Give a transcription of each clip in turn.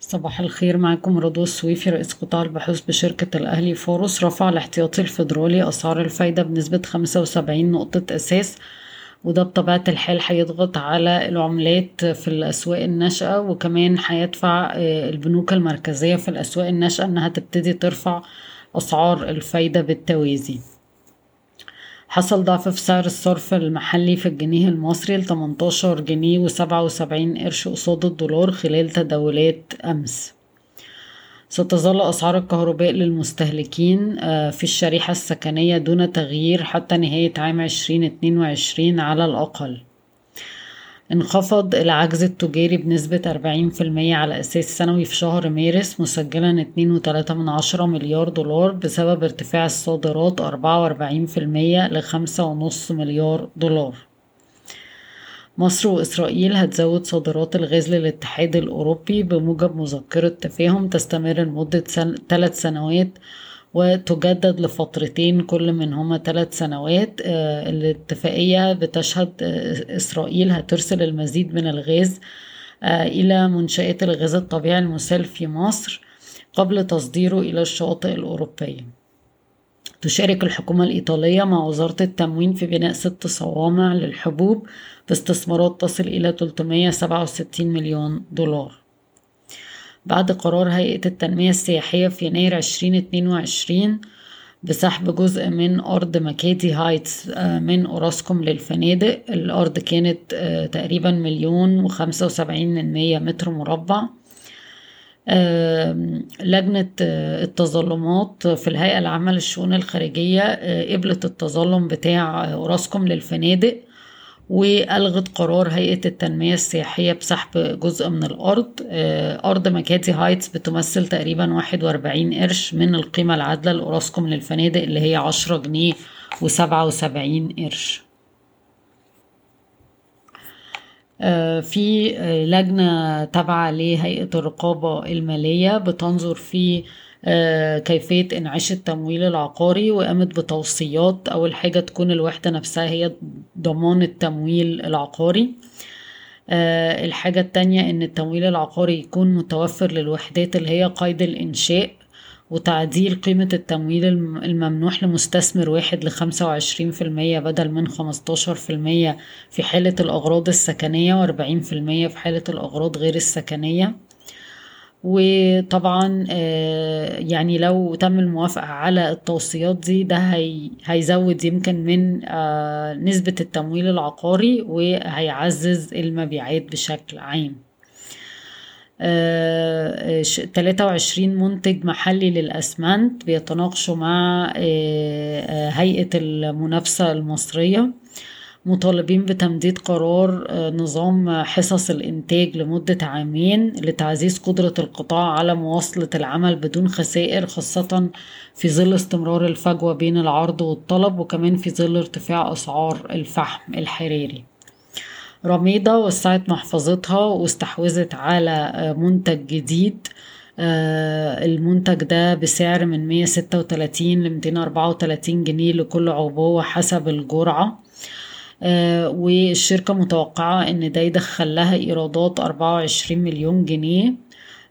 صباح الخير معاكم رضوى السويفي رئيس قطاع البحوث بشركة الأهلي فاروس رفع الاحتياطي الفيدرالي أسعار الفايدة بنسبة خمسة وسبعين نقطة أساس. وده بطبيعة الحال هيضغط على العملات في الأسواق الناشئة وكمان هيدفع البنوك المركزية في الأسواق الناشئة إنها تبتدي ترفع أسعار الفايدة بالتوازي. حصل ضعف في سعر الصرف المحلي في الجنيه المصري ل 18 جنيه وسبعة وسبعين قرش قصاد الدولار خلال تداولات أمس. ستظل أسعار الكهرباء للمستهلكين في الشريحة السكنية دون تغيير حتى نهاية عام 2022 على الأقل. انخفض العجز التجاري بنسبة 40% على أساس سنوي في شهر مارس مسجلا 2.3 من عشرة مليار دولار بسبب ارتفاع الصادرات 44% لخمسة ونص مليار دولار مصر وإسرائيل هتزود صادرات الغاز للاتحاد الأوروبي بموجب مذكرة تفاهم تستمر لمدة. ثلاث سنوات وتجدد لفترتين كل منهما ثلاث سنوات. الاتفاقية بتشهد إسرائيل هترسل المزيد من الغاز إلى منشآت الغاز الطبيعي المسال في مصر قبل تصديره إلى الشواطئ الأوروبية. تشارك الحكومة الإيطالية مع وزارة التموين في بناء ست صوامع للحبوب باستثمارات تصل إلى 367 مليون دولار. بعد قرار هيئة التنمية السياحية في يناير 2022 بسحب جزء من أرض مكادي هايتس من أوراسكوم للفنادق. الأرض كانت تقريبا مليون وخمسة وسبعين متر مربع. لجنة التظلمات في الهيئة العامة للشؤون الخارجية قبلت التظلم بتاع أوراسكوم للفنادق. وألغت قرار هيئة التنمية السياحية بسحب جزء من الأرض. أرض مكادي هايتس بتمثل تقريبا واحد وأربعين قرش من القيمة العادلة لأوراسكوم للفنادق اللي هي عشرة جنيه وسبعة وسبعين قرش. في لجنة تابعة لهيئة الرقابة المالية بتنظر في كيفية إنعاش التمويل العقاري وقامت بتوصيات أول حاجة تكون الوحدة نفسها هي ضمان التمويل العقاري. الحاجة التانية إن التمويل العقاري يكون متوفر للوحدات اللي هي قيد الإنشاء وتعديل قيمة التمويل الممنوح لمستثمر واحد لخمسة وعشرين في المية بدل من خمستاشر في المية في حالة الأغراض السكنية وأربعين في المية في حالة الأغراض غير السكنية. وطبعا يعني لو تم الموافقة على التوصيات دي ده هي هيزود يمكن من نسبة التمويل العقاري وهيعزز المبيعات بشكل عام. تلاتة وعشرين منتج محلي للأسمنت بيتناقشوا مع هيئة المنافسة المصرية. مطالبين بتمديد قرار نظام حصص الإنتاج لمدة عامين لتعزيز قدرة القطاع على مواصلة العمل بدون خسائر خاصة في ظل استمرار الفجوة بين العرض والطلب وكمان في ظل ارتفاع أسعار الفحم الحراري. رميضة وسعت محفظتها واستحوذت على منتج جديد. المنتج ده بسعر من 136 ل 234 جنيه لكل عبوة حسب الجرعة. والشركة متوقعة إن ده يدخل لها إيرادات 24 مليون جنيه.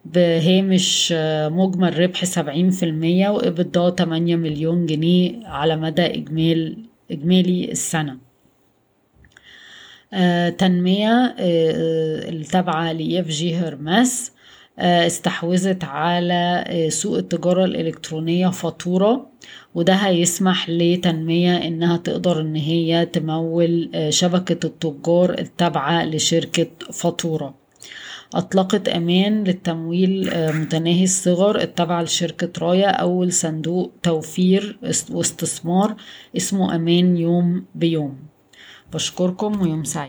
بهامش مجمل ربح سبعين في المية وإبدا تمانية مليون جنيه على مدى إجمال إجمالي السنة. آه تنمية آه التابعة لإف جي هرمس. آه استحوذت على سوق التجارة الإلكترونية فاتورة وده هيسمح لتنمية إنها تقدر إن هي تمول شبكة التجار التابعة لشركة فاتورة. أطلقت أمان للتمويل متناهي الصغر التابعة لشركة رايا أول صندوق توفير واستثمار اسمه أمان يوم بيوم. بشكركم ويوم سعيد.